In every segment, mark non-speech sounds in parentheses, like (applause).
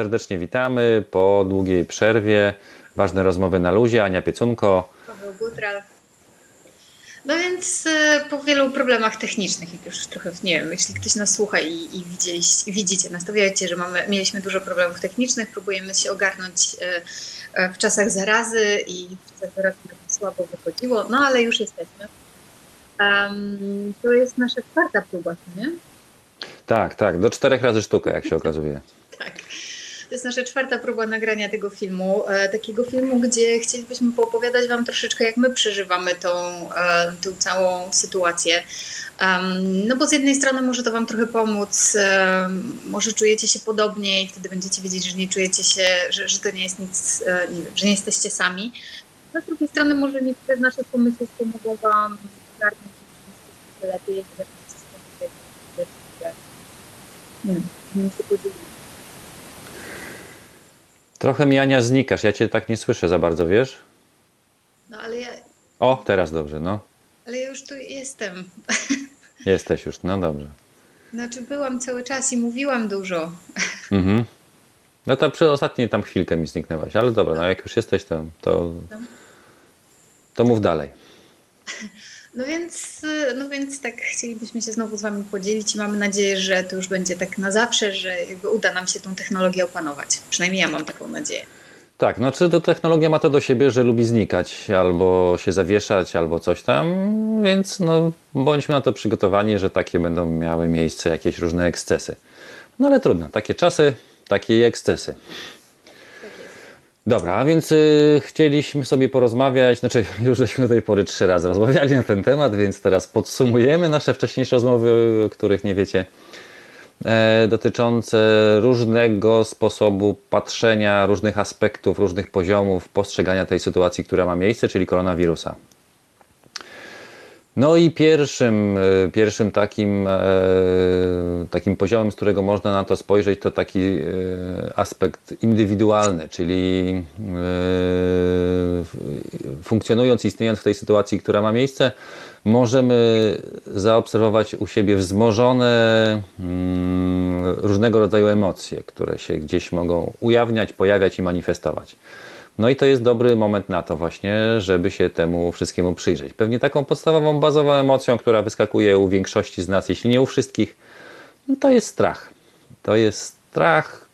Serdecznie witamy po długiej przerwie. Ważne rozmowy na luzie. Ania Piecunko. Paweł Gutral. No więc e, po wielu problemach technicznych, jak już trochę, nie wiem, jeśli ktoś nas słucha i, i widzicie, nastawiacie, że mamy, mieliśmy dużo problemów technicznych, próbujemy się ogarnąć e, e, w czasach zarazy i w czasach zarazy słabo wychodziło, no ale już jesteśmy. Um, to jest nasza czwarta próba, nie? Tak, tak, do czterech razy sztuka, jak się okazuje. Tak. To jest nasza czwarta próba nagrania tego filmu. E, takiego filmu, gdzie chcielibyśmy poopowiadać Wam troszeczkę, jak my przeżywamy tą, e, tą całą sytuację. No bo z jednej strony może to Wam trochę pomóc, e, może czujecie się podobnie i wtedy będziecie wiedzieć, że nie czujecie się, że, że to nie jest nic, nie wiem, że nie jesteście sami. No, z drugiej strony może niektóre z naszych pomysłów pomogą Wam ogarnąć lepiej, nie wiem, nie wiem, co podzielić. Trochę mi Ania znikasz, ja cię tak nie słyszę za bardzo, wiesz? No ale ja, O, teraz dobrze, no. ale ja już tu jestem. (laughs) Jesteś już, no dobrze. Znaczy byłam cały czas i mówiłam dużo. (laughs) Mhm. No to przy ostatniej tam chwilkę mi zniknęłaś, ale dobra, no jak już jesteś, to, to, to mów dalej. (laughs) No więc, y, no więc tak chcielibyśmy się znowu z Wami podzielić i mamy nadzieję, że to już będzie tak na zawsze, że uda nam się tą technologię opanować. Przynajmniej ja mam taką nadzieję. Tak, no czy to technologia ma to do siebie, że lubi znikać, albo się zawieszać, albo coś tam, więc no bądźmy na to przygotowani, że takie będą miały miejsce jakieś różne ekscesy. No ale trudno, takie czasy, takie ekscesy. Dobra, a więc y, chcieliśmy sobie porozmawiać, znaczy (laughs) już żeśmy do tej pory trzy razy rozmawiali na ten temat, więc teraz podsumujemy nasze wcześniejsze rozmowy, o których nie wiecie, e, dotyczące różnego sposobu patrzenia, różnych aspektów, różnych poziomów postrzegania tej sytuacji, która ma miejsce, czyli koronawirusa. No i pierwszym, e, pierwszym takim, e, takim poziomem, z którego można na to spojrzeć, to taki e, aspekt indywidualny, czyli funkcjonując, istniejąc w tej sytuacji, która ma miejsce, możemy zaobserwować u siebie wzmożone mm, różnego rodzaju emocje, które się gdzieś mogą ujawniać, pojawiać i manifestować. No i to jest dobry moment na to właśnie, żeby się temu wszystkiemu przyjrzeć. Pewnie taką podstawową, bazową emocją, która wyskakuje u większości z nas, jeśli nie u wszystkich, no to jest strach. To jest strach,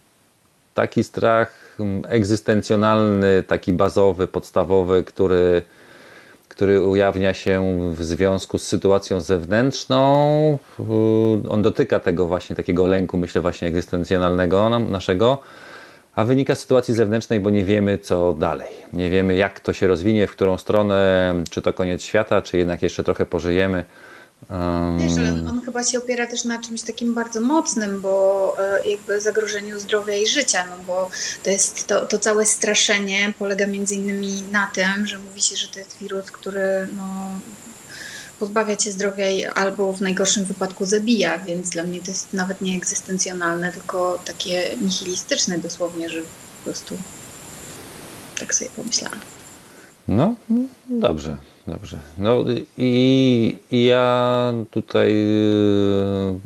taki strach mm, egzystencjonalny, taki bazowy, podstawowy, który, który ujawnia się w związku z sytuacją zewnętrzną. On dotyka tego właśnie takiego lęku, myślę, właśnie egzystencjonalnego naszego a wynika z sytuacji zewnętrznej, bo nie wiemy co dalej. Nie wiemy jak to się rozwinie, w którą stronę, czy to koniec świata, czy jednak jeszcze trochę pożyjemy. Wiesz, ale on chyba się opiera też na czymś takim bardzo mocnym, bo e, jakby zagrożeniu zdrowia i życia, no bo to jest to, to całe straszenie polega między innymi na tym, że mówi się, że to jest wirus, który no, pozbawia cię zdrowia albo w najgorszym wypadku zabija, więc dla mnie to jest nawet nie egzystencjonalne, tylko takie nihilistyczne dosłownie, że po prostu tak sobie pomyślałam. No, dobrze, dobrze. No i, i ja tutaj e,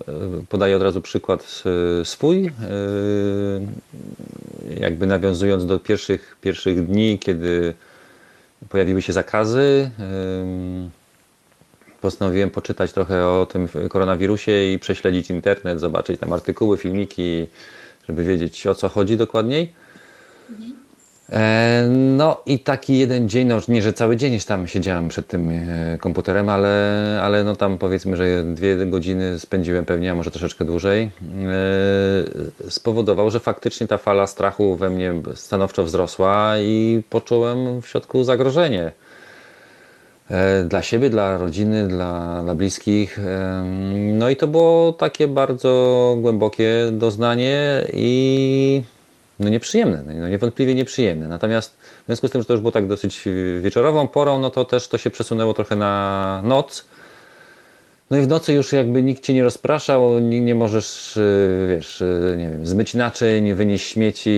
podaję od razu przykład e, swój, e, jakby nawiązując do pierwszych, pierwszych dni, kiedy pojawiły się zakazy postanowiłem poczytać trochę o tym koronawirusie i prześledzić internet, zobaczyć tam artykuły, filmiki, żeby wiedzieć o co chodzi dokładniej. E, no i taki jeden dzień, no nie, że cały dzień tam siedziałem przed tym e, komputerem, ale, ale no tam powiedzmy, że dwie godziny spędziłem pewnie, a może troszeczkę dłużej, e, spowodował, że faktycznie ta fala strachu we mnie stanowczo wzrosła i poczułem w środku zagrożenie. E, dla siebie, dla rodziny, dla, dla bliskich. No i to było takie bardzo głębokie doznanie i no nieprzyjemne, no niewątpliwie nieprzyjemne. Natomiast w związku z tym, że to już było tak dosyć wieczorową porą, no to też to się przesunęło trochę na noc. No i w nocy już jakby nikt cię nie rozpraszał, nie, nie możesz, e, wiesz, e, nie wiem, zmyć naczyń, wynieść śmieci,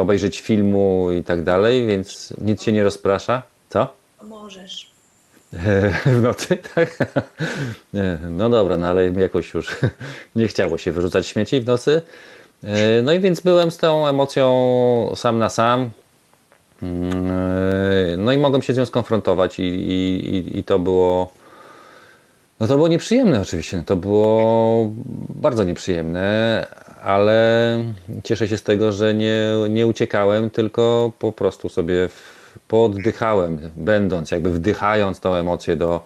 obejrzeć filmu i tak dalej, więc nic cię nie rozprasza. Co? Możesz. (laughs) W nocy, tak? No dobra, no ale jakoś już nie chciało się wyrzucać śmieci w nocy. E, no i więc byłem z tą emocją sam na sam. Mm, e, No i mogłem się z nią skonfrontować i, i, i- to było. No to było nieprzyjemne oczywiście. To było bardzo nieprzyjemne, ale cieszę się z tego, że nie, nie uciekałem, tylko po prostu sobie pooddychałem, będąc, jakby wdychając tą emocję do,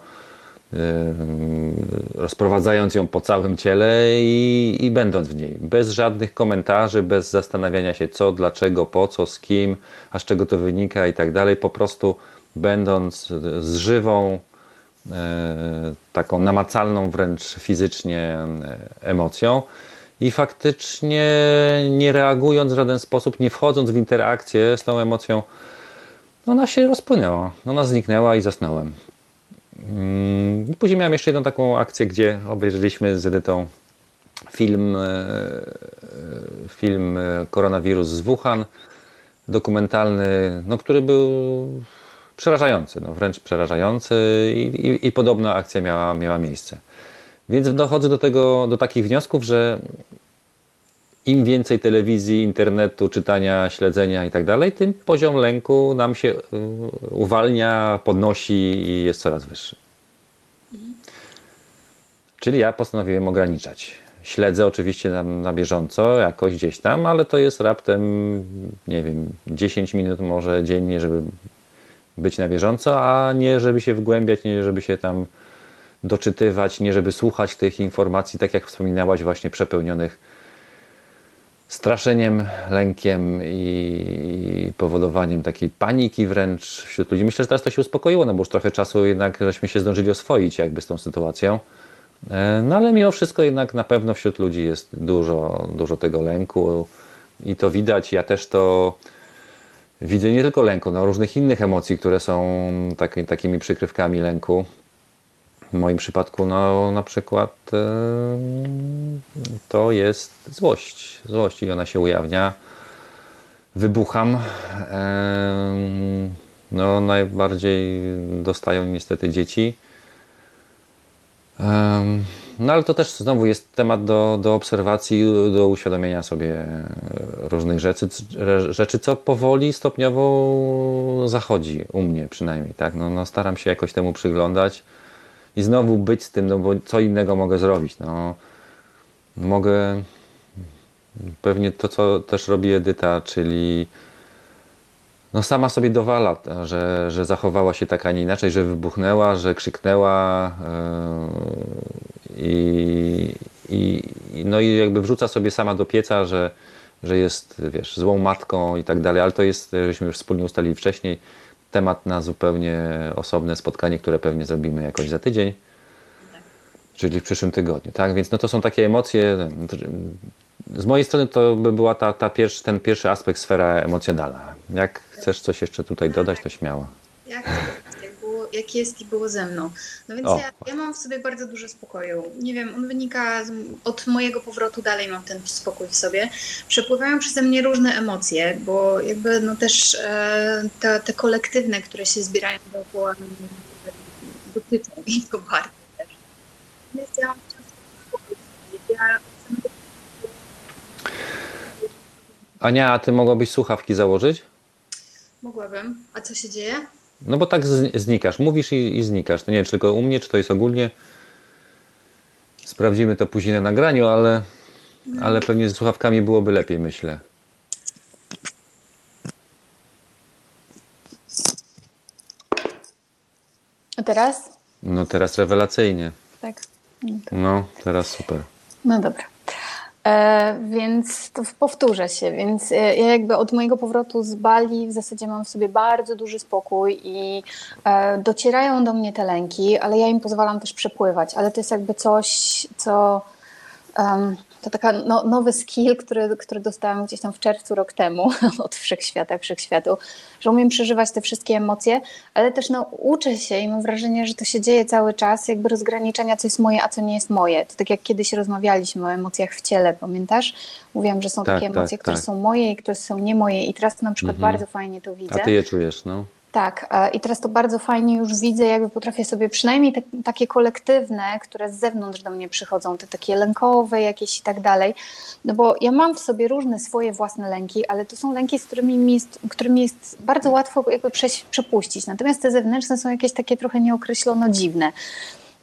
yy, rozprowadzając ją po całym ciele i, i będąc w niej. Bez żadnych komentarzy, bez zastanawiania się co, dlaczego, po co, z kim, a z czego to wynika i tak dalej. Po prostu będąc z żywą, e, taką namacalną wręcz fizycznie e, emocją i faktycznie nie reagując w żaden sposób, nie wchodząc w interakcję z tą emocją, ona się rozpłynęła, ona zniknęła i zasnąłem. Mm, Później miałem jeszcze jedną taką akcję, gdzie obejrzeliśmy z Edytą film, e, film e, Koronawirus z Wuhan, dokumentalny, no, który był przerażający, no, wręcz przerażający i, i, i podobna akcja miała, miała miejsce. Więc dochodzę do tego, do takich wniosków, że im więcej telewizji, internetu, czytania, śledzenia i tak dalej, tym poziom lęku nam się y, uwalnia, podnosi i jest coraz wyższy. Czyli ja postanowiłem ograniczać. Śledzę oczywiście na, na bieżąco, jakoś gdzieś tam, ale to jest raptem, nie wiem, 10 minut może dziennie, żeby być na bieżąco, a nie żeby się wgłębiać, nie żeby się tam doczytywać, nie żeby słuchać tych informacji, tak jak wspominałaś, właśnie przepełnionych straszeniem, lękiem i powodowaniem takiej paniki wręcz wśród ludzi. Myślę, że teraz to się uspokoiło, no bo już trochę czasu jednak żeśmy się zdążyli oswoić jakby z tą sytuacją. E, No ale mimo wszystko jednak na pewno wśród ludzi jest dużo, dużo tego lęku i to widać. Ja też to widzę nie tylko lęku, no różnych innych emocji, które są taki, takimi przykrywkami lęku. W moim przypadku, no na przykład to jest złość. Złość i ona się ujawnia. Wybucham. No najbardziej dostają niestety dzieci. No ale to też znowu jest temat do, do obserwacji, do uświadomienia sobie e, różnych rzeczy, rzeczy, co powoli, stopniowo zachodzi u mnie przynajmniej, tak? No, no staram się jakoś temu przyglądać i znowu być z tym, no bo co innego mogę zrobić, no. Mogę pewnie to, co też robi Edyta, czyli no sama sobie dowala, że, że zachowała się tak, a nie inaczej, że wybuchnęła, że krzyknęła yy, i, i, no i jakby wrzuca sobie sama do pieca, że, że jest, wiesz, złą matką i tak dalej, ale to jest, żeśmy już wspólnie ustalili wcześniej, temat na zupełnie osobne spotkanie, które pewnie zrobimy jakoś za tydzień, czyli w przyszłym tygodniu, tak? Więc no to są takie emocje, z mojej strony to by była ta, ta pierwszy, ten pierwszy aspekt, sfera emocjonalna. Jak chcesz coś jeszcze tutaj dodać, to śmiało. Jak, było, jak jest i było ze mną. No więc ja, ja mam w sobie bardzo dużo spokoju. Nie wiem, on wynika z, od mojego powrotu dalej mam ten spokój w sobie. Przepływają przeze mnie różne emocje, bo jakby no też e, te, te kolektywne, które się zbierają dookoła mnie, dotyczą mnie to bardzo też. Więc ja mam spokój. Ja Ania, a ty mogłabyś słuchawki założyć? mogłabym. A co się dzieje? No bo tak znikasz, mówisz i, i znikasz. To nie wiem, czy tylko u mnie, czy to jest ogólnie. Sprawdzimy to później na nagraniu, ale, ale pewnie z słuchawkami byłoby lepiej, myślę. A teraz? No teraz rewelacyjnie. Tak. No, teraz super. No dobra. E, więc to powtórzę się, więc e, ja jakby od mojego powrotu z Bali w zasadzie mam w sobie bardzo duży spokój i e, docierają do mnie te lęki, ale ja im pozwalam też przepływać, ale to jest jakby coś, co em, to taka no, nowy skill, który, który dostałam gdzieś tam w czerwcu rok temu (laughs) od Wszechświata, Wszechświatu, że umiem przeżywać te wszystkie emocje, ale też no, uczę się i mam wrażenie, że to się dzieje cały czas, jakby rozgraniczenia, co jest moje, a co nie jest moje. To tak jak kiedyś rozmawialiśmy o emocjach w ciele, pamiętasz? Mówiłam, że są Tak, takie tak, emocje, które tak. są moje i które są nie moje i teraz na przykład Mhm. bardzo fajnie to A widzę. ty je czujesz, no? Tak, e, i teraz to bardzo fajnie już widzę, jakby potrafię sobie przynajmniej te, takie kolektywne, które z zewnątrz do mnie przychodzą, te takie lękowe jakieś i tak dalej, no bo ja mam w sobie różne swoje własne lęki, ale to są lęki, z którymi mi jest, którymi jest bardzo łatwo jakby prześ, przepuścić, natomiast te zewnętrzne są jakieś takie trochę nieokreślono dziwne.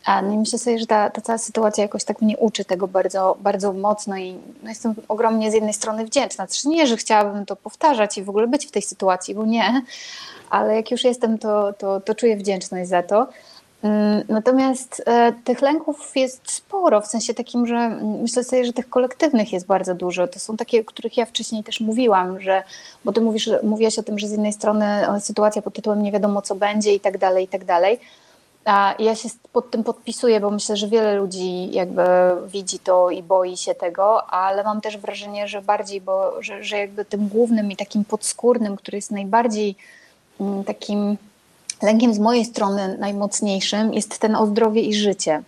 A no myślę sobie, że ta, ta cała sytuacja jakoś tak mnie uczy tego bardzo, bardzo mocno i no jestem ogromnie z jednej strony wdzięczna. Znaczy nie, że chciałabym to powtarzać i w ogóle być w tej sytuacji, bo nie, ale jak już jestem, to, to, to czuję wdzięczność za to. Mm, Natomiast e, tych lęków jest sporo, w sensie takim, że mm, myślę sobie, że tych kolektywnych jest bardzo dużo. To są takie, o których ja wcześniej też mówiłam, że, bo ty mówisz, mówiłaś o tym, że z jednej strony e, sytuacja pod tytułem nie wiadomo co będzie i tak dalej, i tak dalej. A ja się pod tym podpisuję, bo myślę, że wiele ludzi jakby widzi to i boi się tego, ale mam też wrażenie, że bardziej, bo że, że jakby tym głównym i takim podskórnym, który jest najbardziej takim lękiem z mojej strony najmocniejszym jest ten o zdrowie i życie.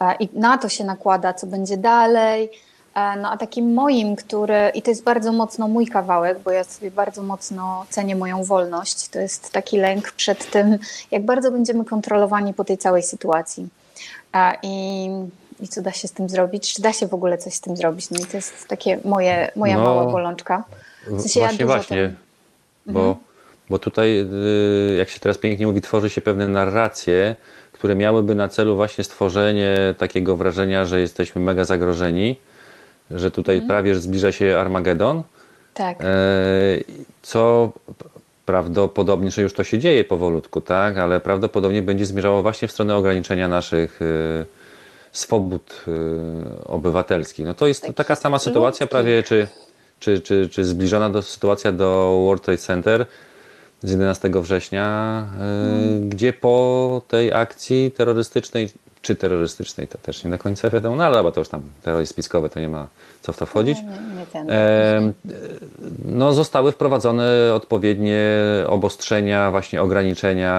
E, I na to się nakłada, co będzie dalej. E, No a takim moim, który, i to jest bardzo mocno mój kawałek, bo ja sobie bardzo mocno cenię moją wolność, to jest taki lęk przed tym, jak bardzo będziemy kontrolowani po tej całej sytuacji. E, I, i co da się z tym zrobić? Czy da się w ogóle coś z tym zrobić? No i to jest takie moje, moja No, mała bolączka. W sensie ja Właśnie, dużo właśnie. tym- Bo, Mhm. Bo tutaj, y, jak się teraz pięknie mówi, tworzy się pewne narracje, które miałyby na celu właśnie stworzenie takiego wrażenia, że jesteśmy mega zagrożeni, że tutaj Mhm. prawie że zbliża się Armagedon. Tak. E, Co prawdopodobnie, że już to się dzieje powolutku, tak, ale prawdopodobnie będzie zmierzało właśnie w stronę ograniczenia naszych y, swobód y, obywatelskich. No to jest Takich taka sama sytuacja prawie, czy, czy, czy, czy zbliżona do sytuacja do World Trade Center z 11 września, y, gdzie po tej akcji terrorystycznej, czy terrorystycznej, to też nie do końca wiadomo, no ale to już tam terroryzm spiskowy, to nie ma co w to wchodzić. Nie, nie No, zostały wprowadzone odpowiednie obostrzenia, właśnie ograniczenia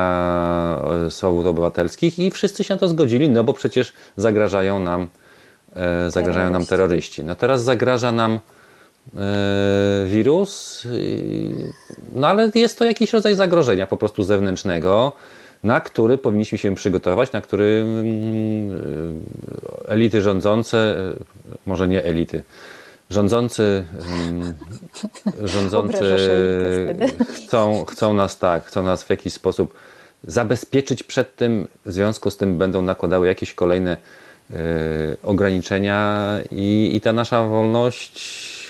e, swobód obywatelskich i wszyscy się na to zgodzili, no bo przecież zagrażają nam, e, zagrażają nam Terroryści. No teraz zagraża nam e, wirus, i- no ale jest to jakiś rodzaj zagrożenia po prostu zewnętrznego, na który powinniśmy się przygotować, na który mm, e, elity rządzące, e, może nie elity, rządzący, mm, rządzący chcą, chcą nas tak, chcą nas w jakiś sposób zabezpieczyć przed tym, w związku z tym będą nakładały jakieś kolejne e, ograniczenia i, i ta nasza wolność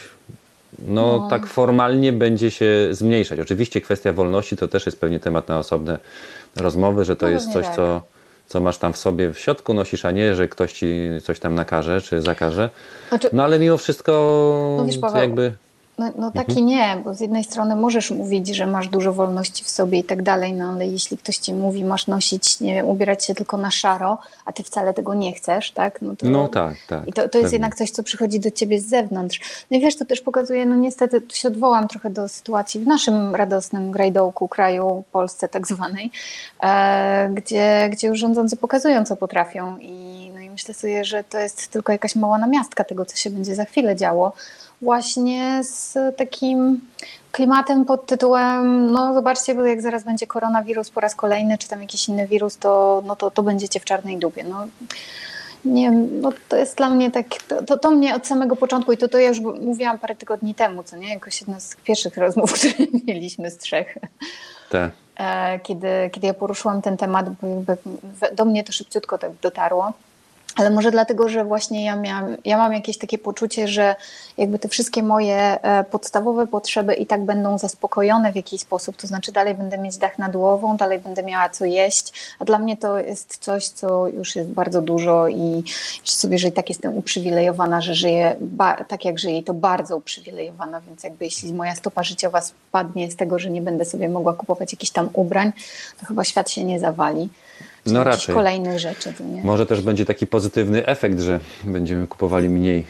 no, No. tak formalnie będzie się zmniejszać. Oczywiście kwestia wolności to też jest pewnie temat na osobne rozmowy, że to No jest coś, tak. co, co masz tam w sobie w środku nosisz, a nie, że ktoś ci coś tam nakaże czy zakaże. Znaczy, No ale mimo wszystko No wiesz, Paweł, jakby No, no tak Mhm. i nie, bo z jednej strony możesz mówić, że masz dużo wolności w sobie i tak dalej, no ale jeśli ktoś ci mówi, masz nosić, nie wiem, ubierać się tylko na szaro, a ty wcale tego nie chcesz, tak? No, to, no tak, tak. I to, to jest pewnie. jednak coś, co przychodzi do ciebie z zewnątrz. No i wiesz, to też pokazuje, no niestety, tu się odwołam trochę do sytuacji w naszym radosnym grajdołku, kraju, Polsce tak zwanej, e, gdzie, gdzie już rządzący pokazują, co potrafią i, no i myślę sobie, że to jest tylko jakaś mała namiastka tego, co się będzie za chwilę działo. Właśnie z takim klimatem pod tytułem, no zobaczcie, jak zaraz będzie koronawirus po raz kolejny, czy tam jakiś inny wirus, to, no to, to będziecie w czarnej dupie. No, nie no to jest dla mnie tak, to, to, mnie od samego początku i to, to ja już mówiłam parę tygodni temu, co nie, jakoś jedna z pierwszych rozmów, (laughs) które mieliśmy z trzech, e, kiedy, kiedy ja poruszyłam ten temat, do mnie to szybciutko tak dotarło. Ale może dlatego, że właśnie ja, miałam, ja mam jakieś takie poczucie, że jakby te wszystkie moje e, podstawowe potrzeby i tak będą zaspokojone w jakiś sposób, to znaczy dalej będę mieć dach nad głową, dalej będę miała co jeść, a dla mnie to jest coś, co już jest bardzo dużo i sobie, że i tak jestem uprzywilejowana, że żyję tak jak żyję i to bardzo uprzywilejowana, więc jakby jeśli moja stopa życiowa spadnie z tego, że nie będę sobie mogła kupować jakichś tam ubrań, to chyba świat się nie zawali. No raczej. kolejnych rzeczy, nie? Może też będzie taki pozytywny efekt, że będziemy kupowali mniej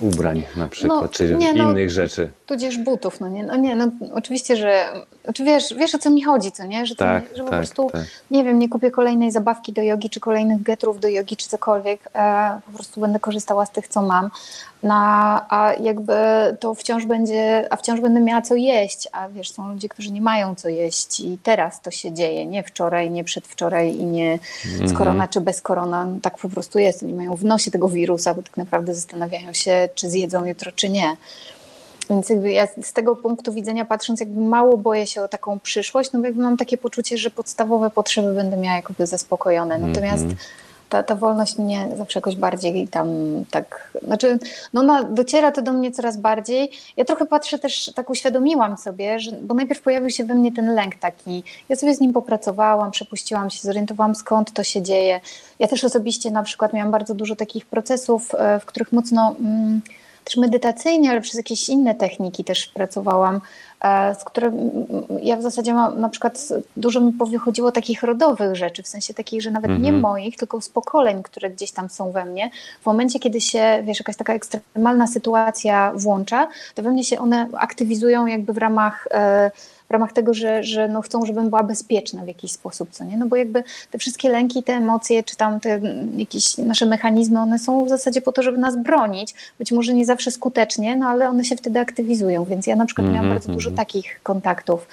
ubrań na przykład, No, czy nie, no, innych rzeczy. Tudzież butów, no nie, no nie, no oczywiście, że, czy wiesz, wiesz o co mi chodzi, co nie, że, to, Tak, nie, że po tak, prostu, tak. nie wiem, nie kupię kolejnej zabawki do jogi, czy kolejnych getrów do jogi, czy cokolwiek, e, po prostu będę korzystała z tych, co mam, na, a jakby to wciąż będzie, a wciąż będę miała co jeść, a wiesz, są ludzie, którzy nie mają co jeść i teraz to się dzieje, nie wczoraj, nie przedwczoraj i nie z Mhm. korona czy bez korona, no, tak po prostu jest, oni mają w nosie tego wirusa, bo tak naprawdę zastanawiają się, czy zjedzą jutro, czy nie. Więc jakby ja z tego punktu widzenia patrząc, jakby mało boję się o taką przyszłość, no bo jakby mam takie poczucie, że podstawowe potrzeby będę miała jakby zaspokojone. Natomiast Mhm. Ta, ta wolność mnie zawsze jakoś bardziej tam tak, znaczy no ona dociera to do mnie coraz bardziej. Ja trochę patrzę też, tak uświadomiłam sobie, że, bo najpierw pojawił się we mnie ten lęk taki, ja sobie z nim popracowałam, przepuściłam się, zorientowałam skąd to się dzieje. Ja też osobiście na przykład miałam bardzo dużo takich procesów, e, w których mocno... Mm, też medytacyjnie, ale przez jakieś inne techniki też pracowałam, z których ja w zasadzie mam na przykład dużo mi powychodziło takich rodowych rzeczy, w sensie takich, że nawet nie Mhm. moich, tylko z pokoleń, które gdzieś tam są we mnie. W momencie, kiedy się, wiesz, jakaś taka ekstremalna sytuacja włącza, to we mnie się one aktywizują jakby w ramach e, w ramach tego, że, że no chcą, żebym była bezpieczna w jakiś sposób, co nie? No bo jakby te wszystkie lęki, te emocje, czy tam te mm, jakieś nasze mechanizmy, one są w zasadzie po to, żeby nas bronić. Być może nie zawsze skutecznie, no ale one się wtedy aktywizują, więc ja na przykład miałam Mhm, bardzo dużo. Takich kontaktów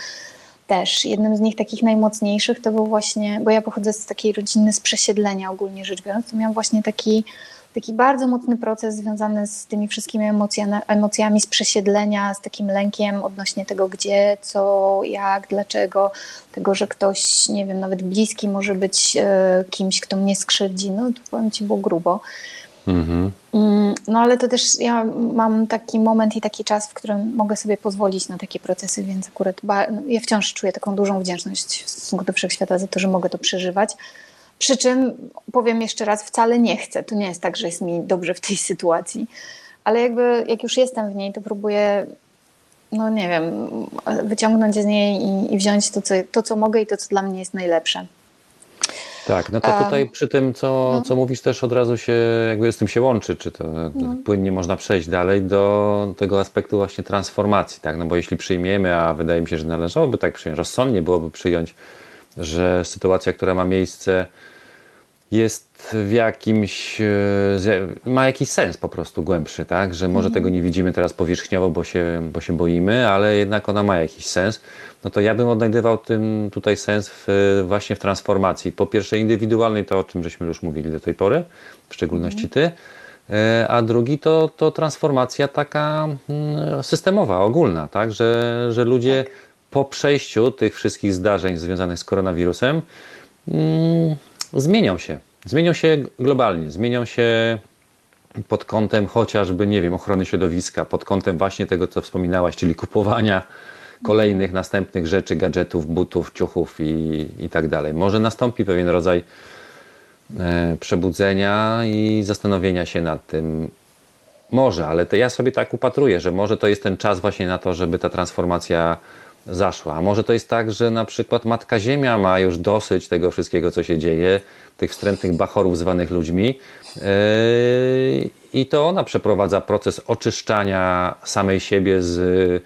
też. Jednym z nich takich najmocniejszych to był właśnie, bo ja pochodzę z takiej rodziny z przesiedlenia ogólnie rzecz biorąc, to miałam właśnie taki, taki bardzo mocny proces związany z tymi wszystkimi emocjami, emocjami z przesiedlenia, z takim lękiem odnośnie tego, gdzie, co, jak, dlaczego, tego, że ktoś, nie wiem, nawet bliski może być e, kimś, kto mnie skrzywdzi. No to powiem Ci, było grubo. Mhm. No ale to też ja mam taki moment i taki czas, w którym mogę sobie pozwolić na takie procesy, więc akurat no, ja wciąż czuję taką dużą wdzięczność w stosunku do wszechświata za to, że mogę to przeżywać. Przy czym powiem jeszcze raz, wcale nie chcę. To nie jest tak, że jest mi dobrze w tej (laughs) sytuacji, ale jakby jak już jestem w niej, to próbuję, no nie wiem, wyciągnąć z niej i, i wziąć to co, to, co mogę i to, co dla mnie jest najlepsze. Tak, no to tutaj przy tym, co, no. co mówisz, też od razu się jakby z tym się łączy, czy to No. płynnie można przejść dalej do tego aspektu właśnie transformacji, tak? No bo jeśli przyjmiemy, a wydaje mi się, że należałoby tak przyjąć, rozsądnie byłoby przyjąć, że sytuacja, która ma miejsce, jest w jakimś, e, ma jakiś sens po prostu głębszy, tak? Że może tego nie widzimy teraz powierzchniowo, bo się, bo się boimy, ale jednak ona ma jakiś sens. No to ja bym odnajdywał tym tutaj sens w, właśnie w transformacji. Po pierwsze indywidualnej, to o czym żeśmy już mówili do tej pory, w szczególności ty, E, a drugi to, to transformacja taka mm, systemowa, ogólna, tak? Że, że ludzie po przejściu tych wszystkich zdarzeń związanych z koronawirusem mm, zmienią się. Zmienią się globalnie, zmienią się pod kątem chociażby, nie wiem, ochrony środowiska, pod kątem właśnie tego, co wspominałaś, czyli kupowania kolejnych, następnych rzeczy, gadżetów, butów, ciuchów i, i tak dalej. Może nastąpi pewien rodzaj e, przebudzenia i zastanowienia się nad tym. Może, ale to ja sobie tak upatruję, że może to jest ten czas właśnie na to, żeby ta transformacja zaszła. A może to jest tak, że na przykład Matka Ziemia ma już dosyć tego wszystkiego, co się dzieje, tych wstrętnych bachorów zwanych ludźmi yy, i to ona przeprowadza proces oczyszczania samej siebie z,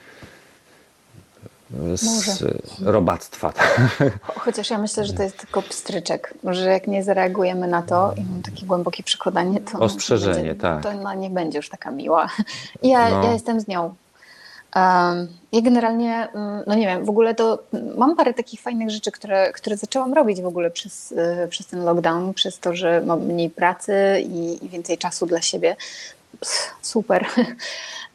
z robactwa. Cho- (laughs) Chociaż ja myślę, że to jest tylko pstryczek, że jak nie zareagujemy na to i mam takie głębokie przekonanie, to Ostrzeżenie, będzie, tak. to ona nie będzie już taka miła. (laughs) Ja, No. ja jestem z nią. Ja generalnie, mm, no nie wiem, w ogóle to mm, mam parę takich fajnych rzeczy, które, które zaczęłam robić w ogóle przez, y, przez ten lockdown, przez to, że mam mniej pracy i, i więcej czasu dla siebie. Pff, Super. (laughs)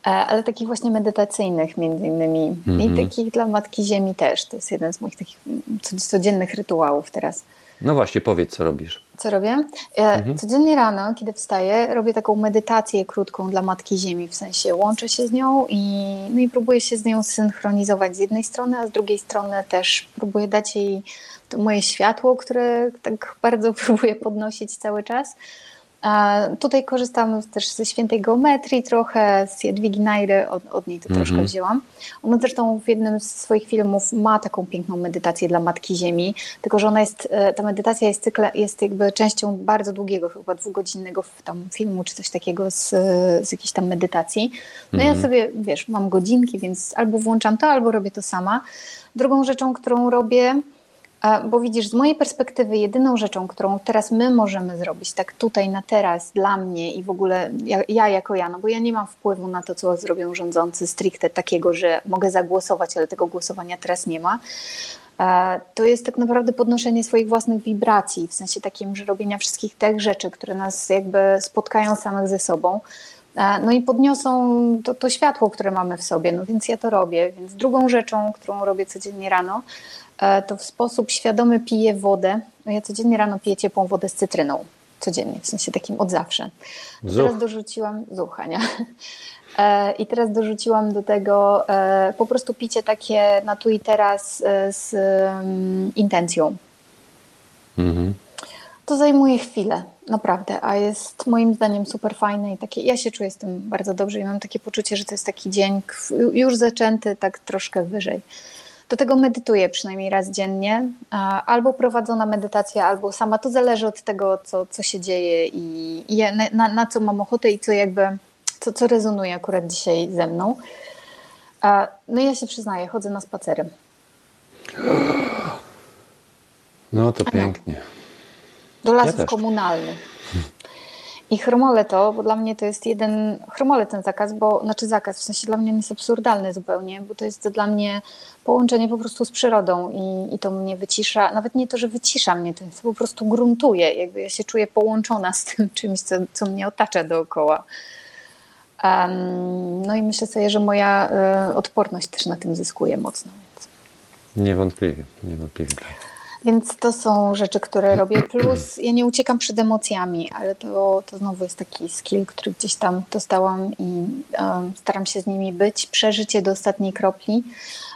E, Ale takich właśnie medytacyjnych między innymi Mhm. i takich dla Matki Ziemi też. To jest jeden z moich takich mm, cod- codziennych rytuałów teraz. No właśnie, powiedz, co robisz. Co robię? E, Codziennie rano, kiedy wstaję, robię taką medytację krótką dla Matki Ziemi, w sensie łączę się z nią i, no i próbuję się z nią synchronizować z jednej strony, a z drugiej strony też próbuję dać jej to moje światło, które tak bardzo (laughs) próbuję podnosić cały czas. Tutaj korzystam też ze świętej geometrii trochę, z Jadwigi Najry, od, od niej to Mhm. troszkę wzięłam. Ona zresztą w jednym z swoich filmów ma taką piękną medytację dla Matki Ziemi, tylko że ona jest, e, ta medytacja jest, cykle, jest jakby częścią bardzo długiego, chyba dwugodzinnego tam filmu czy coś takiego z, z jakiejś tam medytacji. No ja sobie, wiesz, mam godzinki, więc albo włączam to, albo robię to sama. Drugą rzeczą, którą robię, Bo widzisz, z mojej perspektywy, jedyną rzeczą, którą teraz my możemy zrobić, tak tutaj na teraz, dla mnie i w ogóle ja, ja jako ja, no bo ja nie mam wpływu na to, co zrobią rządzący stricte takiego, że mogę zagłosować, ale tego głosowania teraz nie ma. To jest tak naprawdę podnoszenie swoich własnych wibracji, w sensie takim, że robienia wszystkich tych rzeczy, które nas jakby spotkają samych ze sobą. No i podniosą to, to światło, które mamy w sobie, no więc ja to robię. Więc drugą rzeczą, którą robię codziennie rano, e, to w sposób świadomy piję wodę. No ja codziennie rano piję ciepłą wodę z cytryną. Codziennie, w sensie takim od zawsze. Zuch. Teraz dorzuciłam, zucha, nie? E, I teraz dorzuciłam do tego e, po prostu picie takie na tu i teraz z mm, intencją. Mhm. To zajmuje chwilę, naprawdę, a jest moim zdaniem super fajne i takie, ja się czuję z tym bardzo dobrze i mam takie poczucie, że to jest taki dzień już zaczęty tak troszkę wyżej. Do tego medytuję przynajmniej raz dziennie, albo prowadzona medytacja, albo sama, to zależy od tego, co, co się dzieje i, i na, na, co mam ochotę i co jakby, co, co rezonuje akurat dzisiaj ze mną. No i ja się przyznaję, chodzę na spacery. No to pięknie. Do lasów też. komunalnych. I chromolę to, bo dla mnie to jest jeden, chromolę ten zakaz, bo, znaczy zakaz, w sensie dla mnie on jest absurdalny zupełnie, bo to jest dla mnie połączenie po prostu z przyrodą i, i to mnie wycisza, nawet nie to, że wycisza mnie, to jest po prostu gruntuje, jakby ja się czuję połączona z tym (laughs) czymś, co, co mnie otacza dookoła. Em, no i myślę sobie, że moja e, odporność też na tym zyskuje mocno. Więc. Niewątpliwie, niewątpliwie tak. Więc to są rzeczy, które robię. Plus ja nie uciekam przed emocjami, ale to, to znowu jest taki skill, który gdzieś tam dostałam i um, staram się z nimi być, przeżyć je do ostatniej kropli.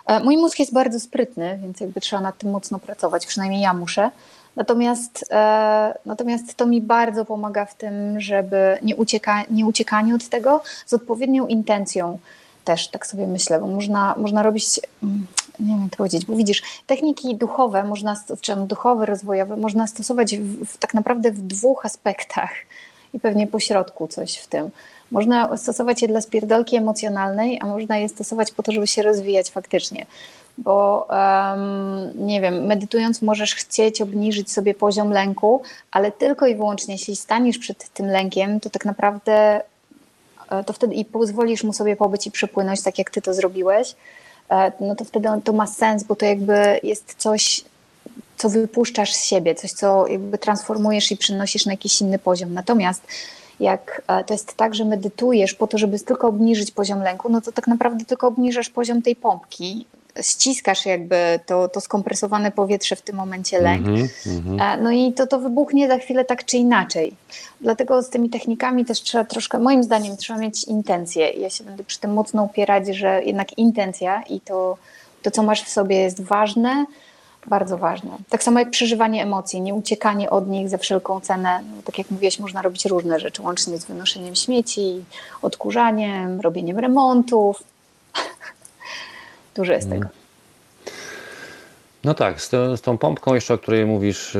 E, mój mózg jest bardzo sprytny, więc jakby trzeba nad tym mocno pracować, przynajmniej ja muszę. Natomiast, e, natomiast to mi bardzo pomaga w tym, żeby nie, ucieka, nie uciekanie od tego z odpowiednią intencją też, tak sobie myślę, bo można, można robić, mm, nie wiem jak powiedzieć, bo widzisz, techniki duchowe, można, czy duchowe, rozwojowe, można stosować w, w, tak naprawdę w dwóch aspektach i pewnie po środku coś w tym. Można stosować je dla spierdolki emocjonalnej, a można je stosować po to, żeby się rozwijać faktycznie. Bo em, nie wiem, medytując możesz chcieć obniżyć sobie poziom lęku, ale tylko i wyłącznie jeśli staniesz przed tym lękiem, to tak naprawdę e, to wtedy i pozwolisz mu sobie pobyć i przepłynąć, tak jak ty to zrobiłeś, no to wtedy to ma sens, bo to jakby jest coś, co wypuszczasz z siebie, coś, co jakby transformujesz i przenosisz na jakiś inny poziom. Natomiast jak e, to jest tak, że medytujesz po to, żeby tylko obniżyć poziom lęku, no to tak naprawdę tylko obniżasz poziom tej pompki, ściskasz jakby to, to skompresowane powietrze w tym momencie lęk. Mhm, mhm. No i to, to wybuchnie za chwilę tak czy inaczej. Dlatego z tymi technikami też trzeba troszkę, moim zdaniem, trzeba mieć intencję. Ja się będę przy tym mocno upierać, że jednak intencja i to, to co masz w sobie jest ważne, bardzo ważne. Tak samo jak przeżywanie emocji, nie uciekanie od nich za wszelką cenę. No, tak jak mówiłeś, można robić różne rzeczy, łącznie z wynoszeniem śmieci, odkurzaniem, robieniem remontów. Dużo jest tego. No tak, z, tą- z tą pompką jeszcze, o której mówisz,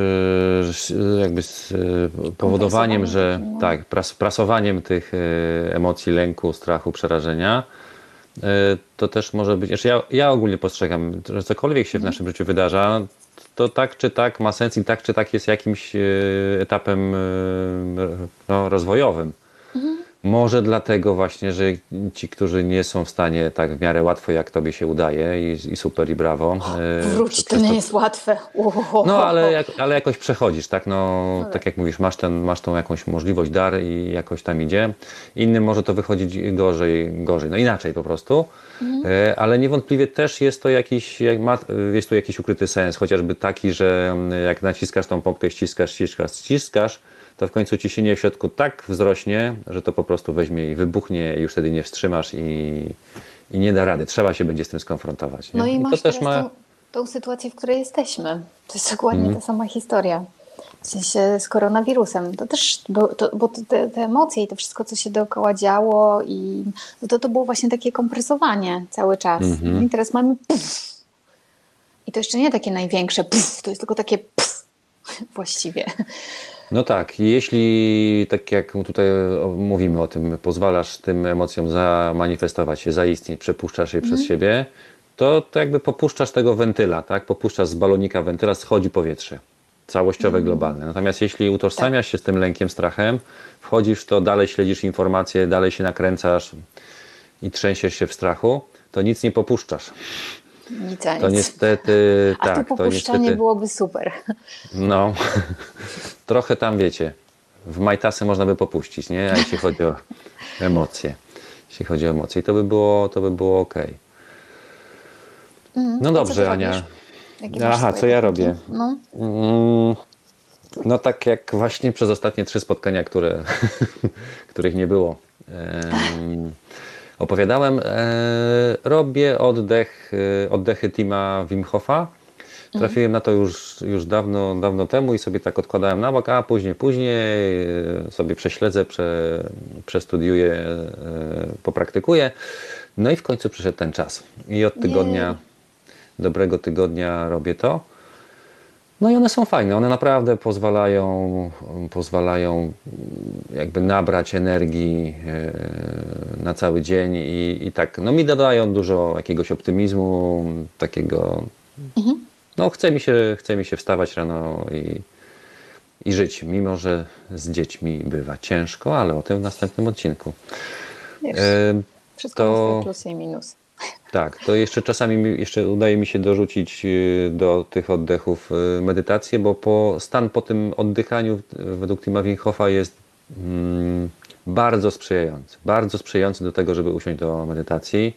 z- jakby z yy, powodowaniem, że no. tak, pras, prasowaniem tych yy, emocji lęku, strachu, przerażenia, to też może być, znaczy ja, ja ogólnie postrzegam, że cokolwiek się w naszym życiu wydarza, to tak czy tak ma sens i tak czy tak jest jakimś etapem no, rozwojowym. Może dlatego właśnie, że ci, którzy nie są w stanie tak w miarę łatwo, jak tobie się udaje i, i super i brawo. yy, Wróć, przez to nie jest łatwe. Uhoho. no, ale, jak, ale jakoś przechodzisz, tak? No, tak jak mówisz, masz, ten, masz tą jakąś możliwość, dar i jakoś tam idzie. Innym może to wychodzić gorzej, gorzej, no inaczej po prostu. E, Ale niewątpliwie też jest to jakiś, jak ma, jest tu jakiś ukryty sens, chociażby taki, że mm, jak naciskasz tą pompkę, ściskasz, ściskasz, ściskasz, to w końcu ciśnienie w środku tak wzrośnie, że to po prostu weźmie i wybuchnie i już wtedy nie wstrzymasz i, i nie da rady. Trzeba się będzie z tym skonfrontować. Nie? No i to masz też teraz ma... tą, tą sytuację, w której jesteśmy. To jest dokładnie ta sama historia. W sensie z koronawirusem. To też, bo, to, bo te, te, emocje i to wszystko, co się dookoła działo i no to, to było właśnie takie kompresowanie cały czas. Mhm. I teraz mamy puf. I to jeszcze nie takie największe puf, to jest tylko takie puf właściwie. No tak, jeśli tak jak tutaj mówimy o tym, pozwalasz tym emocjom zamanifestować się, zaistnieć, przepuszczasz je przez siebie, to, to jakby popuszczasz tego wentyla, tak? Popuszczasz z balonika wentyla, schodzi powietrze. Całościowe, globalne. Natomiast jeśli utożsamiasz się z tym lękiem, strachem, wchodzisz to, dalej śledzisz informacje, dalej się nakręcasz i trzęsiesz się w strachu, to nic nie popuszczasz. Nic, To nic. niestety A tak. tu to popuszczanie niestety, byłoby super. No, (laughs) trochę tam wiecie. W majtasy można by popuścić, nie? A jeśli chodzi o emocje. Jeśli chodzi o emocje, to by było, to by było ok. Mm, No dobrze, Ania. Aha, co ja robię? No. Mm, No tak jak właśnie przez ostatnie trzy spotkania, które, (laughs) których nie było, em, (laughs) opowiadałem, e, robię oddech, e, oddechy Tima Wim Hofa. Trafiłem na to już, już dawno, dawno temu i sobie tak odkładałem na bok, a później, później e, sobie prześledzę, prze, przestudiuję, popraktykuję. No i w końcu przyszedł ten czas. I od tygodnia, Jej. dobrego tygodnia robię to. No i one są fajne, one naprawdę pozwalają, pozwalają jakby nabrać energii e, na cały dzień i, i tak, no mi dodają dużo jakiegoś optymizmu, takiego, no chce mi się, chce mi się wstawać rano i, i żyć, mimo że z dziećmi bywa ciężko, ale o tym w następnym odcinku. Wiesz, E, wszystko to- plusy i minusy. Tak, to jeszcze czasami mi, jeszcze udaje mi się dorzucić y, do tych oddechów y, medytację, bo po, stan po tym oddychaniu według Tima Winhofa jest mm, bardzo sprzyjający. Bardzo sprzyjający do tego, żeby usiąść do medytacji.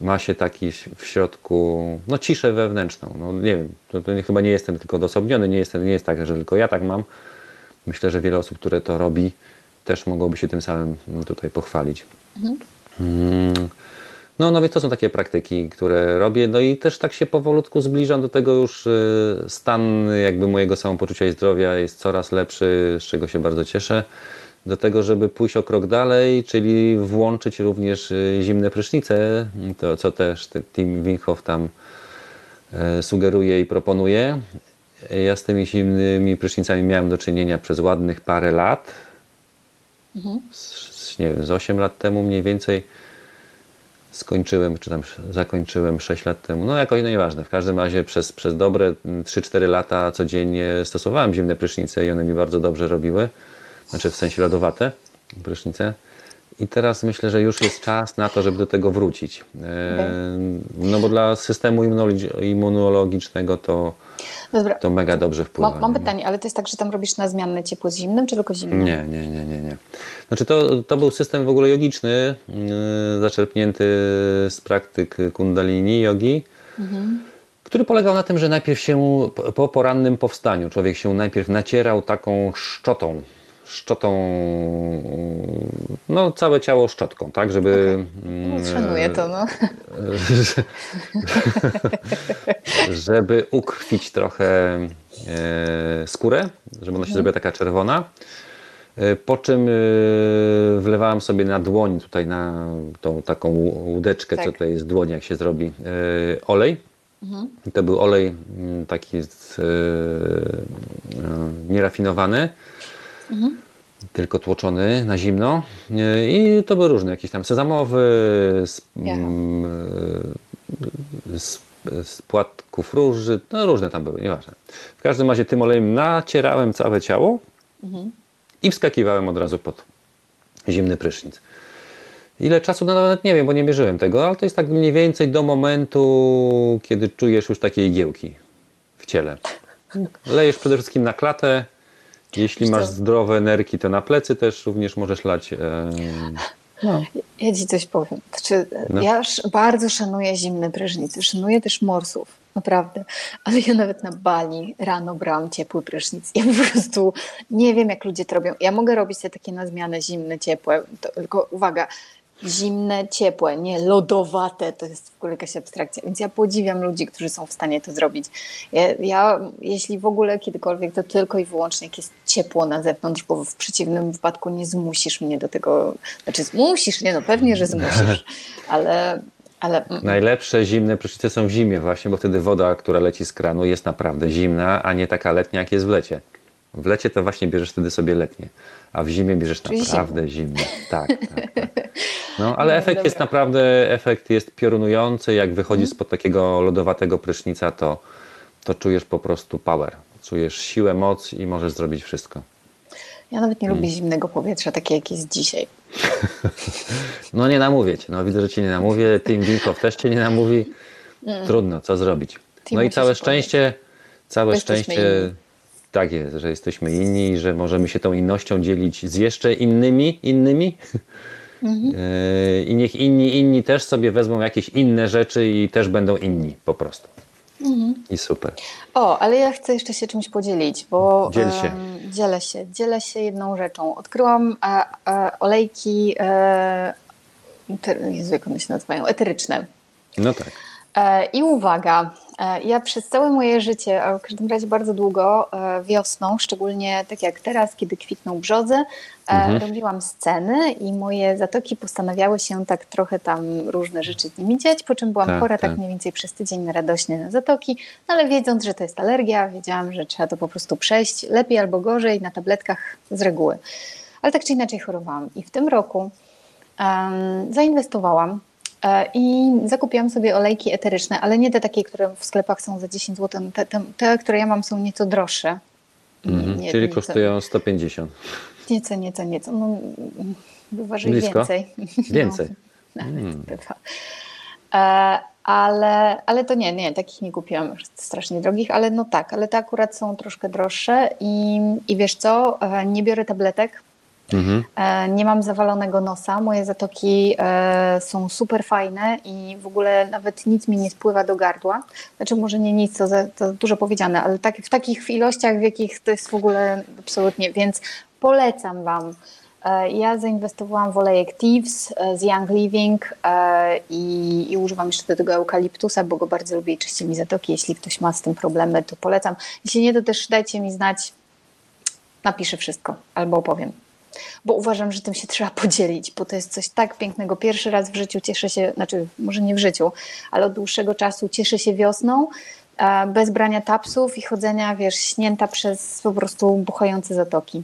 Ma się taki w środku, no ciszę wewnętrzną. No nie wiem, to, to nie, chyba nie jestem tylko odosobniony, nie, jestem, nie jest tak, że tylko ja tak mam. Myślę, że wiele osób, które to robi, też mogłoby się tym samym mm, tutaj pochwalić. Mm. No, no więc to są takie praktyki, które robię. No i też tak się powolutku zbliżam do tego już y, stan jakby mojego samopoczucia i zdrowia jest coraz lepszy, z czego się bardzo cieszę. Do tego, żeby pójść o krok dalej, czyli włączyć również y, zimne prysznice, to co też te- Tim Winhoff tam e, sugeruje i proponuje. Ja z tymi zimnymi prysznicami miałem do czynienia przez ładnych parę lat. Z, nie wiem, z 8 lat temu mniej więcej skończyłem, czy tam zakończyłem 6 lat temu. No jakoś, no nieważne. W każdym razie przez, przez dobre 3-4 lata codziennie stosowałem zimne prysznice i one mi bardzo dobrze robiły. Znaczy w sensie lodowate prysznice. I teraz myślę, że już jest czas na to, żeby do tego wrócić. E, No bo dla systemu immunologi- immunologicznego to, Dobra, to mega dobrze wpływa. mam, mam nie? pytanie, ale to jest tak, że tam robisz na zmianne ciepło z zimnym, czy tylko zimnym? Nie, nie, nie, nie, nie. Znaczy to, to był system w ogóle jogiczny, yy, zaczerpnięty z praktyk kundalini jogi, który polegał na tym, że najpierw się po porannym powstaniu człowiek się najpierw nacierał taką szczotą, szczotą, no całe ciało szczotką, tak, żeby... No, mm, szanuję to, no. (laughs) żeby ukrwić trochę e, skórę, żeby ona się zrobiła taka czerwona. E, Po czym e, wlewałem sobie na dłoń, tutaj na tą taką łódeczkę, co Tak. tutaj jest dłoń, jak się zrobi, olej. I To był olej mm, taki z, e, nierafinowany, tylko tłoczony na zimno. I to były różne, jakieś tam sezamowy, z, Ja. mm, z, z płatków róży, no różne tam były, nieważne. W każdym razie tym olejem nacierałem całe ciało i wskakiwałem od razu pod zimny prysznic. Ile czasu, no nawet nie wiem, bo nie mierzyłem tego, ale to jest tak mniej więcej do momentu, kiedy czujesz już takie igiełki w ciele. Lejesz przede wszystkim na klatę. Jeśli masz zdrowe nerki, to na plecy też również możesz lać. No. Ja ci coś powiem. Znaczy, No. Ja bardzo szanuję zimne prysznice, szanuję też morsów, naprawdę. Ale ja nawet na Bali rano brałam ciepły prysznic. Ja po prostu nie wiem, jak ludzie to robią. Ja mogę robić te takie na zmianę zimne, ciepłe, to, tylko uwaga, zimne, ciepłe, nie lodowate, to jest w ogóle jakaś abstrakcja. Więc ja podziwiam ludzi, którzy są w stanie to zrobić. Ja, ja jeśli w ogóle kiedykolwiek, to tylko i wyłącznie jak jest ciepło na zewnątrz, bo w przeciwnym wypadku nie zmusisz mnie do tego. Znaczy zmusisz, nie no, pewnie, że zmusisz, (laughs) ale... ale mm, Najlepsze zimne prysznice są w zimie właśnie, bo wtedy woda, która leci z kranu jest naprawdę zimna, a nie taka letnia jak jest w lecie. W lecie to właśnie bierzesz wtedy sobie letnie, a w zimie bierzesz naprawdę zimne. Tak, tak, tak. No, (laughs) ale No, efekt dobra. jest naprawdę, efekt jest piorunujący. Jak wychodzisz spod takiego lodowatego prysznica, to, to czujesz po prostu power. Czujesz siłę, moc i możesz zrobić wszystko. ja nawet nie Mm. lubię zimnego powietrza, takie jak jest dzisiaj. (laughs) No nie namówię cię. No widzę, że cię nie namówię. Tim Wilkow też cię nie namówi. Trudno, co zrobić. Tim No i całe szczęście, całe Jesteśmy szczęście. Tak jest, że jesteśmy inni i że możemy się tą innością dzielić z jeszcze innymi, innymi. Mhm. Yy, I niech inni, inni też sobie wezmą jakieś inne rzeczy i też będą inni po prostu. Mhm. I super. O, ale ja chcę jeszcze się czymś podzielić, bo Dziel się. dzielę się, dzielę się jedną rzeczą. Odkryłam e, e, olejki, e, ter, Jezu, jak one się nazywają, eteryczne. No tak. E, I uwaga, e, ja przez całe moje życie, a w każdym razie bardzo długo, e, wiosną, szczególnie tak jak teraz, kiedy kwitną brzozy, e, Mhm. robiłam sceny i moje zatoki postanawiały się tak trochę tam różne rzeczy z nimi dziać, po czym byłam Tak, chora tak tak. mniej więcej przez tydzień na radośnie na zatoki, no ale wiedząc, że to jest alergia, wiedziałam, że trzeba to po prostu przejść lepiej albo gorzej na tabletkach z reguły. Ale tak czy inaczej chorowałam i w tym roku em, zainwestowałam e, i zakupiłam sobie olejki eteryczne, ale nie te takie, które w sklepach są za 10 zł. Te, te, te które ja mam, są nieco droższe. Mhm. nie- Czyli nieco- kosztują 150. Nieco, nieco, nieco. No, bywa, że Blisko? więcej. (laughs) Więcej. No, Mm. bywa. E, ale, ale to nie, nie, takich nie kupiłam strasznie drogich, ale no tak, ale te akurat są troszkę droższe i, i wiesz co, e, nie biorę tabletek, Mhm. E, Nie mam zawalonego nosa. Moje zatoki e, są super fajne i w ogóle nawet nic mi nie spływa do gardła. Znaczy, może nie nic, to, to dużo powiedziane, ale tak, w takich ilościach, w jakich to jest w ogóle absolutnie. Więc polecam Wam. E, Ja zainwestowałam w olejek Thieves z Young Living i, i używam jeszcze do tego eukaliptusa, bo go bardzo lubię i czyści mi zatoki. Jeśli ktoś ma z tym problemy, to polecam. Jeśli nie, to też dajcie mi znać. Napiszę wszystko albo opowiem bo uważam, że tym się trzeba podzielić, bo to jest coś tak pięknego. Pierwszy raz w życiu cieszę się, znaczy może nie w życiu, ale od dłuższego czasu cieszę się wiosną, e, bez brania tapsów i chodzenia, wiesz, śnięta przez po prostu buchające zatoki.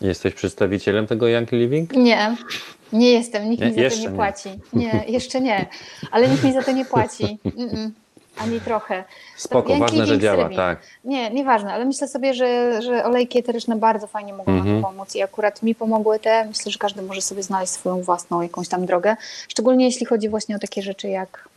Jesteś przedstawicielem tego Young Living? Nie, nie jestem, nikt Nie, mi za to nie nie. płaci. Nie, jeszcze nie, ale nikt mi za to nie płaci. Mm-mm, ani trochę. Spoko, Young ważne, że działa, tak. Nie, nieważne, ale myślę sobie, że, że olejki eteryczne bardzo fajnie mogą Mhm. nam pomóc i akurat mi pomogły te. Myślę, że każdy może sobie znaleźć swoją własną jakąś tam drogę. Szczególnie jeśli chodzi właśnie o takie rzeczy jak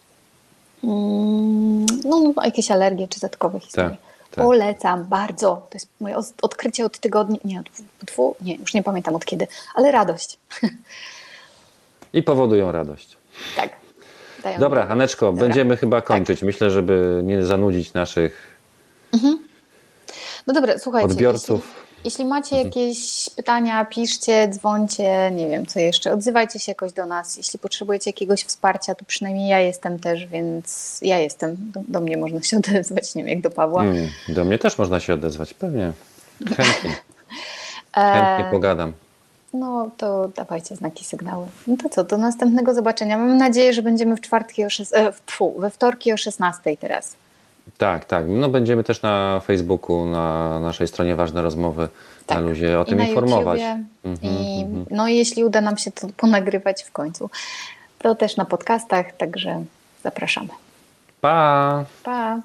mm, no, jakieś alergie czy zatkowe historie. Tak, tak. Polecam bardzo. To jest moje od- odkrycie od tygodni, nie, od dwóch, nie, już nie pamiętam od kiedy, ale radość. (laughs) I powodują radość. Tak. Dają Dobra. Haneczko, Dobra. Tak. będziemy chyba kończyć. Myślę, żeby nie zanudzić naszych No dobra, słuchajcie. odbiorców. Mhm. Jeśli, jeśli macie jakieś pytania, piszcie, dzwońcie, nie wiem co jeszcze, odzywajcie się jakoś do nas. Jeśli potrzebujecie jakiegoś wsparcia, to przynajmniej ja jestem też, więc ja jestem. Do, do mnie można się (laughs) odezwać, nie wiem jak do Pawła. Mm, do mnie też można się odezwać, pewnie. (laughs) Chętnie, E, chętnie pogadam. No to dawajcie znaki, sygnały. No to co, do następnego zobaczenia. Mam nadzieję, że będziemy w czwartki o szes- e, tfu, we wtorki o 16 teraz. Tak, tak. No będziemy też na Facebooku, na naszej stronie Ważne Rozmowy Tak. na luzie o I tym informować. YouTubie, Mhm, I, mhm. no i jeśli uda nam się to ponagrywać w końcu, to też na podcastach, także zapraszamy. Pa! Pa!